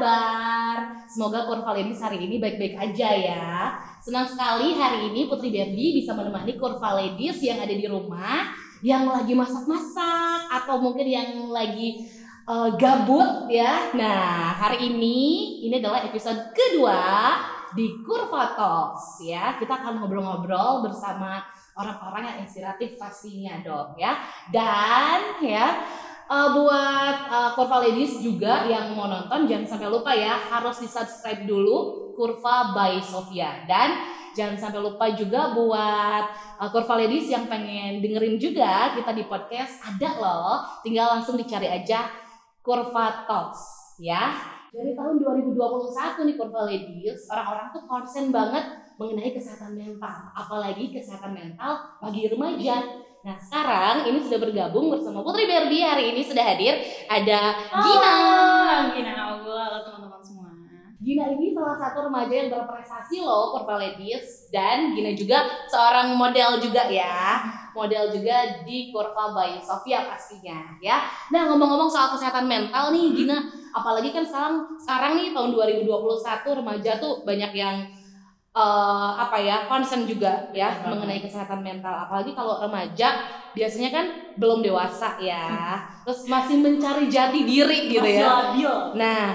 kabar? Semoga Kurva Ladies hari ini baik-baik aja ya. Senang sekali hari ini Putri Berdi bisa menemani Kurva Ladies yang ada di rumah, yang lagi masak-masak atau mungkin yang lagi uh, gabut ya. Nah, hari ini ini adalah episode kedua di Kurva Talks ya. Kita akan ngobrol-ngobrol bersama orang-orang yang inspiratif pastinya dong ya. Dan ya uh, buat uh, Kurva Ladies juga yang mau nonton jangan sampai lupa ya harus di subscribe dulu Kurva by Sofia. Dan jangan sampai lupa juga buat uh, Kurva Ladies yang pengen dengerin juga kita di podcast ada loh. Tinggal langsung dicari aja Kurva Talks ya. Dari tahun 2021 nih Kurva Ladies orang-orang tuh konsen banget mengenai kesehatan mental. Apalagi kesehatan mental bagi remaja Nah sekarang ini sudah bergabung bersama Putri Berdi hari ini sudah hadir ada Gina. Oh, Gina halo teman-teman semua. Gina ini salah satu remaja yang berprestasi loh Purple Ladies dan Gina juga seorang model juga ya model juga di Kurva by Sofia pastinya ya. Nah ngomong-ngomong soal kesehatan mental nih Gina, apalagi kan sekarang sekarang nih tahun 2021 remaja tuh banyak yang uh, apa ya concern juga ya hmm. mengenai kesehatan mental. Apalagi kalau remaja biasanya kan belum dewasa ya. Terus masih mencari jati diri gitu masih ya. labil. nah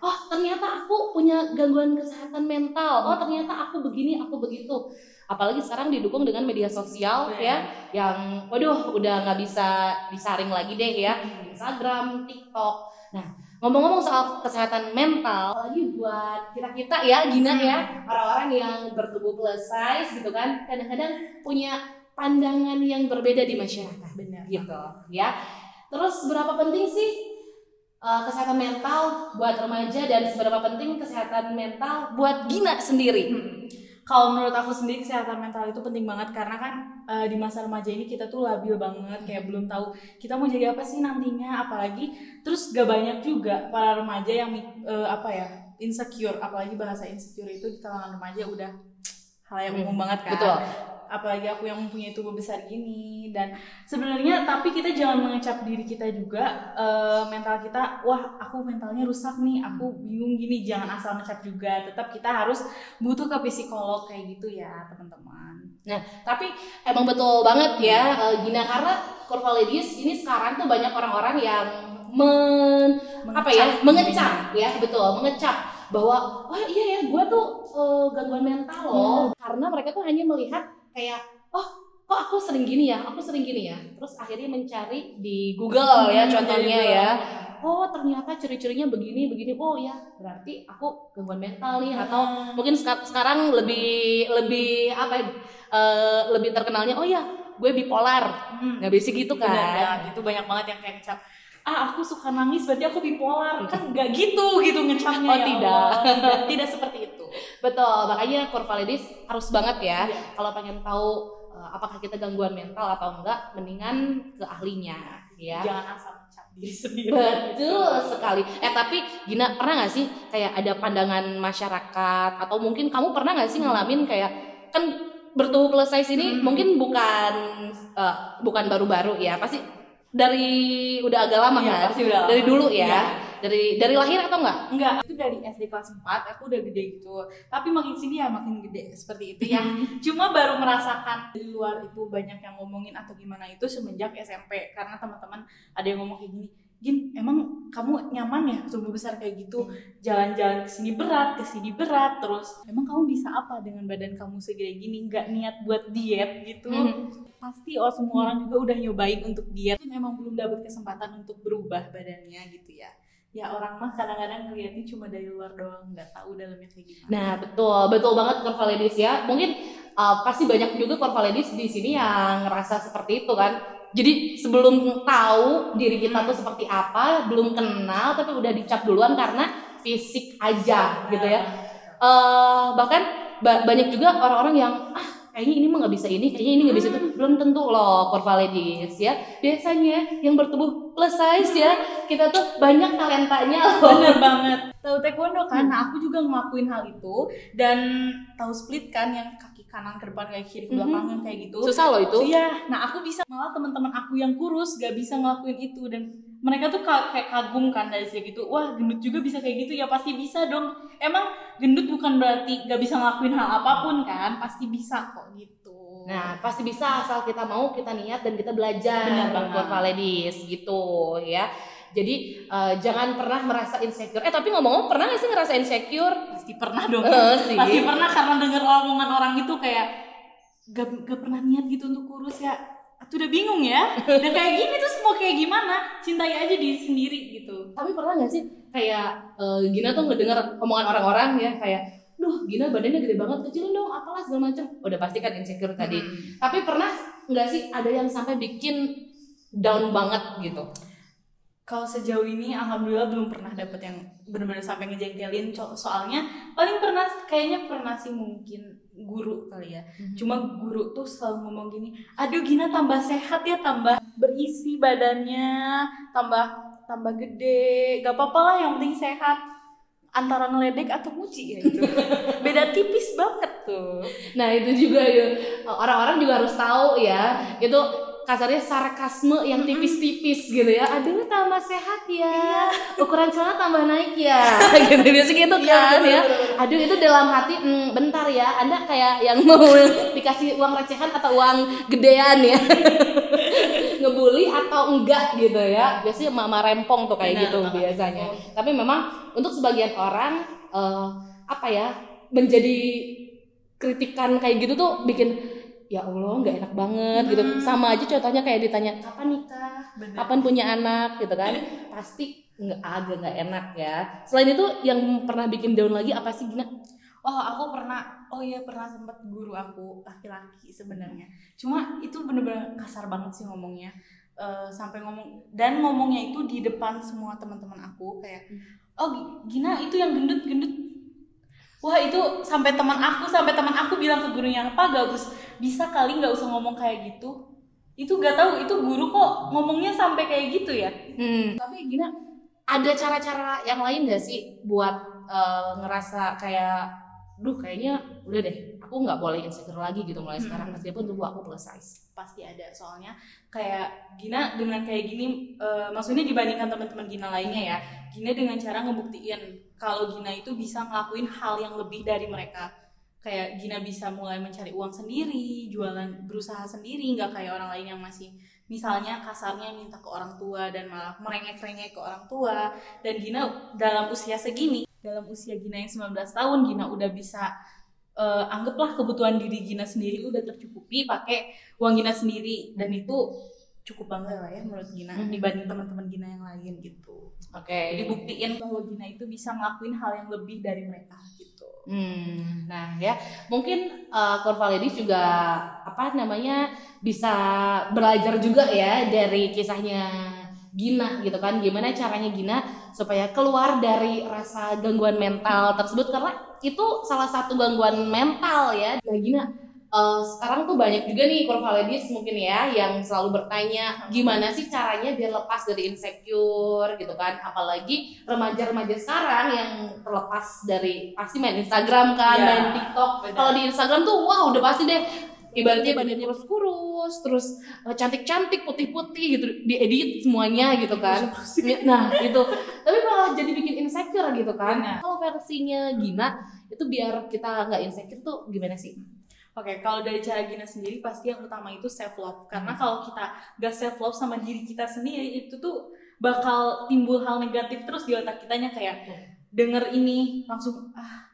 oh ternyata aku punya gangguan kesehatan mental. Oh ternyata aku begini aku begitu. Apalagi sekarang didukung dengan media sosial ya yang waduh udah nggak bisa disaring lagi deh ya. Instagram TikTok. Nah Ngomong-ngomong soal kesehatan mental, lagi buat kita-kita ya, Gina ya, orang-orang yang bertubuh plus size gitu kan, kadang-kadang punya pandangan yang berbeda di masyarakat. Benar. Gitu, ya. Terus berapa penting sih uh, kesehatan mental buat remaja dan seberapa penting kesehatan mental buat Gina sendiri? Hmm kalau menurut aku sendiri kesehatan mental itu penting banget karena kan uh, di masa remaja ini kita tuh labil banget kayak belum tahu kita mau jadi apa sih nantinya apalagi terus gak banyak juga para remaja yang uh, apa ya insecure apalagi bahasa insecure itu di kalangan remaja udah hal yang umum hmm, banget kan. Betul apalagi aku yang mempunyai tubuh besar gini. Dan sebenarnya tapi kita jangan mengecap diri kita juga uh, mental kita wah aku mentalnya rusak nih aku bingung gini. Jangan asal ngecap juga tetap kita harus butuh ke psikolog kayak gitu ya teman-teman. Nah tapi emang betul banget ya uh, Gina karena Kurva Ladies ini sekarang tuh banyak orang-orang yang men mengecap, apa ya mengecap ya betul mengecap bahwa oh iya ya gue tuh uh, gangguan mental loh. Hmm. karena mereka tuh hanya melihat kayak oh kok aku sering gini ya? Aku sering gini ya? Terus akhirnya mencari di Google ya hmm, contohnya ya. Oh ternyata ciri-cirinya begini begini. Oh ya berarti aku gangguan mental nih atau hmm. mungkin sekarang lebih lebih apa ya uh, lebih terkenalnya oh ya gue bipolar. Hmm. nggak bisa gitu kan. Benar, ya, gitu banyak banget yang kayak ah aku suka nangis berarti aku bipolar. Kan nggak gitu gitu ngecapnya oh ya tidak. Tidak tidak seperti itu. Betul makanya Corvalidis harus banget ya. Yeah. kalau pengen tahu uh, apakah kita gangguan mental atau enggak mendingan ke ahlinya ya. Jangan asal diri sendiri. Betul sekali. Eh tapi Gina pernah nggak sih kayak ada pandangan masyarakat? Atau mungkin kamu pernah nggak sih ngalamin kayak kan bertubuh plus size ini hmm. mungkin bukan uh, bukan baru-baru ya. Pasti dari udah agak lama ya, kan? Udah dari dulu ya. ya. Dari dari lahir atau enggak? Enggak, itu dari SD kelas 4 aku udah gede gitu. Tapi makin sini ya makin gede seperti itu ya. Cuma baru merasakan di luar itu banyak yang ngomongin atau gimana itu semenjak SMP karena teman-teman ada yang ngomong kayak gini, Gin, emang kamu nyaman ya tubuh besar kayak gitu? Jalan-jalan ke sini berat, ke sini berat terus. Emang kamu bisa apa dengan badan kamu segede gini? Nggak niat buat diet gitu? Hmm. Pasti oh semua orang juga udah nyobain untuk diet. Emang belum dapat kesempatan untuk berubah badannya gitu ya. Ya orang mah kadang-kadang ngeliatnya cuma dari luar doang, nggak tahu dalamnya kayak gimana. Nah betul, betul banget Corvalidis ya. Mungkin uh, pasti banyak juga Corvalidis di sini yang ngerasa seperti itu kan jadi sebelum tahu diri kita tuh seperti apa belum kenal tapi udah dicap duluan karena fisik aja gitu ya. Uh, bahkan ba banyak juga orang-orang yang ah kayaknya ini mah nggak bisa ini kayaknya ini nggak bisa itu. Belum tentu loh Corvalidis ya. Biasanya yang bertubuh plus size ya kita tuh banyak talentanya loh. Bener banget. Tahu taekwondo kan? Nah aku juga ngelakuin hal itu dan tahu split kan yang kanan ke depan kayak kiri ke belakang mm -hmm. kayak gitu susah loh itu iya nah aku bisa malah teman-teman aku yang kurus gak bisa ngelakuin itu dan mereka tuh ka- kayak kagum kan dari segi gitu wah gendut juga bisa kayak gitu ya pasti bisa dong emang gendut bukan berarti gak bisa ngelakuin hal apa pun kan pasti bisa kok gitu Nah, pasti bisa asal kita mau, kita niat dan kita belajar Benar banget. Kurva Ladies gitu ya. Jadi eh, jangan pernah merasa insecure. Eh tapi ngomong-ngomong pernah gak sih ngerasa insecure? Pasti pernah dong. Eh, sih. pasti pernah karena denger omongan orang itu kayak gak, gak pernah niat gitu untuk kurus ya. Tuh udah bingung ya. Udah kayak gini terus mau kayak gimana? Cintai aja diri sendiri gitu. Tapi pernah gak sih kayak eh, Gina tuh ngedenger omongan orang-orang ya kayak Duh Gina badannya gede banget kecilin dong apalah segala macem. Udah pasti kan insecure tadi. Hmm. Tapi pernah nggak sih ada yang sampai bikin down banget gitu? Kalau sejauh ini alhamdulillah belum pernah dapet yang benar-benar sampai ngejengkelin. Soalnya paling pernah kayaknya pernah sih mungkin guru kali ya. Cuma guru tuh selalu ngomong gini aduh Gina tambah sehat ya tambah berisi badannya tambah tambah gede. Gak apa-apa lah yang penting sehat. Antara ngeledek atau muci ya gitu. Beda tipis banget tuh. Nah itu juga ya. Orang-orang juga harus tahu ya. Itu kasarnya sarkasme yang tipis-tipis gitu ya. Aduh tambah sehat ya, ukuran celana tambah naik ya, gitu biasa gitu kan ya. Aduh itu dalam hati, "Hmm, bentar ya, anda kayak yang mau dikasih uang recehan atau uang gedean ya, ngebully atau enggak gitu ya. Biasanya mama rempong tuh kayak Benar gitu biasanya. Tapi memang untuk sebagian orang eh, apa ya menjadi kritikan kayak gitu tuh bikin ya Allah nggak enak banget gitu Hmm. sama aja contohnya kayak ditanya kapan nikah kapan punya anak gitu kan pasti nggak agak nggak enak ya selain itu yang pernah bikin down lagi apa sih Gina Oh aku pernah, oh iya pernah sempat guru aku laki-laki sebenarnya. Cuma itu bener-bener kasar banget sih ngomongnya. Eh, sampai ngomong dan ngomongnya itu di depan semua teman-teman aku kayak, oh Gi- Gina itu yang gendut gendut. Wah itu sampai teman aku sampai teman aku bilang ke gurunya apa Gabus bisa kali nggak usah ngomong kayak gitu. Itu gak tahu itu guru kok ngomongnya sampai kayak gitu ya. hmm. tapi Gina ada cara-cara yang lain gak sih buat eh, ngerasa kayak duh kayaknya udah deh aku nggak boleh insecure lagi gitu mulai sekarang Hmm. meskipun tubuh aku plus size pasti ada soalnya kayak Gina dengan kayak gini eh, maksudnya dibandingkan teman-teman Gina lainnya ya Gina dengan cara ngebuktiin kalau Gina itu bisa ngelakuin hal yang lebih dari mereka kayak Gina bisa mulai mencari uang sendiri jualan berusaha sendiri nggak kayak orang lain yang masih misalnya kasarnya minta ke orang tua dan malah merengek-rengek ke orang tua dan Gina dalam usia segini dalam usia Gina yang 19 tahun Gina udah bisa eh, anggaplah kebutuhan diri Gina sendiri udah tercukupi pakai uang Gina sendiri dan itu cukup bangga lah ya menurut Gina Hmm. dibanding teman-teman Gina yang lain gitu. oke Jadi buktiin bahwa Gina itu bisa ngelakuin hal yang lebih dari mereka gitu. Hmm, nah ya. Mungkin uh, Kurva Ladies juga apa namanya bisa belajar juga ya dari kisahnya Gina gitu kan. Gimana caranya Gina supaya keluar dari rasa gangguan mental tersebut. Karena itu salah satu gangguan mental ya. Nah Gina uh, sekarang tuh banyak juga nih Kurva Ladies mungkin ya yang selalu bertanya gimana sih caranya biar lepas dari insecure gitu kan apalagi remaja-remaja sekarang yang terlepas dari pasti main Instagram kan, Iya, main TikTok. Kalau di Instagram tuh wah udah pasti deh ibaratnya badannya kurus-kurus, terus eh, cantik-cantik, putih-putih gitu, diedit semuanya gitu kan. Nah, itu. Tapi malah jadi bikin insecure gitu kan. Kalau versinya Gina itu biar kita nggak insecure tuh gimana sih? Oke, kalau dari cara Gina sendiri pasti yang utama itu self love. Karena kalau kita gak self love sama diri kita sendiri itu tuh bakal timbul hal negatif terus di otak kitanya kayak denger ini langsung ah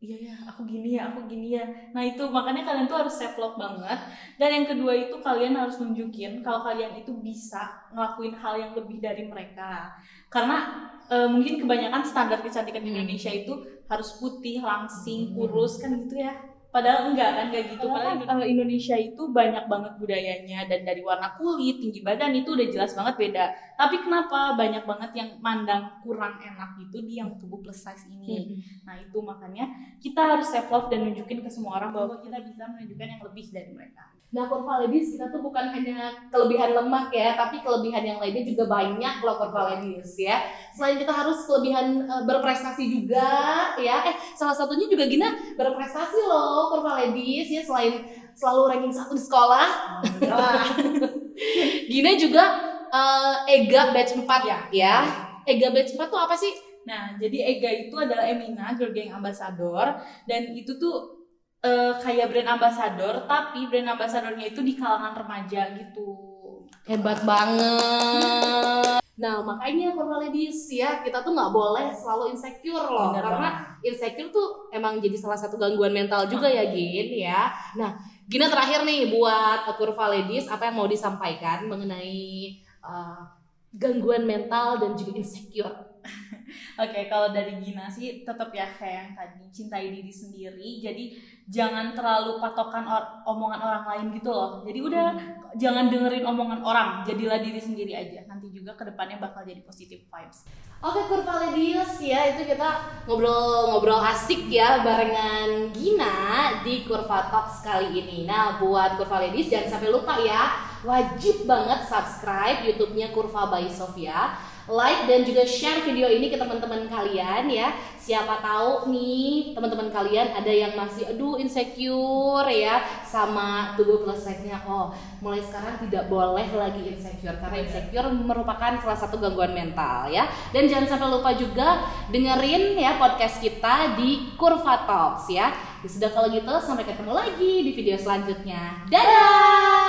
iya ya aku gini ya aku gini ya. Nah itu makanya kalian tuh harus self love banget. Dan yang kedua itu kalian harus nunjukin kalau kalian itu bisa ngelakuin hal yang lebih dari mereka. Karena eh, mungkin kebanyakan standar kecantikan di Hmm. Indonesia itu harus putih langsing kurus kan gitu ya padahal enggak kan kayak gitu Padahal padahal eh, Indonesia itu banyak banget budayanya dan dari warna kulit tinggi badan itu udah jelas banget beda tapi kenapa banyak banget yang mandang kurang enak gitu di yang tubuh plus size ini Nah itu makanya kita harus self love dan nunjukin ke semua orang bahwa kita bisa menunjukkan yang lebih dari mereka. Nah, Kurva Ladies kita tuh bukan hanya kelebihan lemak ya, tapi kelebihan yang lainnya juga banyak loh Kurva Ladies ya. Selain kita harus kelebihan eh, berprestasi juga ya. Eh, salah satunya juga Gina berprestasi loh Kurva Ladies ya selain selalu ranking satu di sekolah. Gina juga eh, Ega batch 4 Ya. ya. Ega batch 4 tuh apa sih? Nah, jadi EGA itu adalah Emina Girl Gang Ambassador dan itu tuh eh, kayak brand ambassador tapi brand ambassadornya itu di kalangan remaja gitu. Hebat banget. Nah makanya Ladies ya kita tuh nggak boleh selalu insecure loh Bener karena insecure tuh emang jadi salah satu gangguan mental juga ya Gin ya. Nah Gina terakhir nih buat Kurva Ladies apa yang mau disampaikan mengenai uh, gangguan mental dan juga insecure. Oke, kalau dari Gina sih tetap ya kayak yang tadi cintai diri sendiri. Jadi jangan terlalu patokan or- omongan orang lain gitu loh. Jadi udah jangan dengerin omongan orang, jadilah diri sendiri aja. Nanti juga ke depannya bakal jadi positive vibes. Oke Kurva Ladies ya itu kita ngobrol-ngobrol asik ya barengan Gina di Kurva Talks kali ini. Nah buat Kurva Ladies jangan sampai lupa ya wajib banget subscribe YouTube-nya Kurva by Sofia. Like dan juga share video ini ke teman-teman kalian ya. Siapa tahu nih teman-teman kalian ada yang masih aduh insecure ya sama tubuh plus size-nya. Oh, mulai sekarang tidak boleh lagi insecure karena insecure merupakan salah satu gangguan mental ya. Dan jangan sampai lupa juga dengerin ya podcast kita di Kurva Talks ya. Ya sudah kalau gitu sampai ketemu lagi di video selanjutnya. Dadah.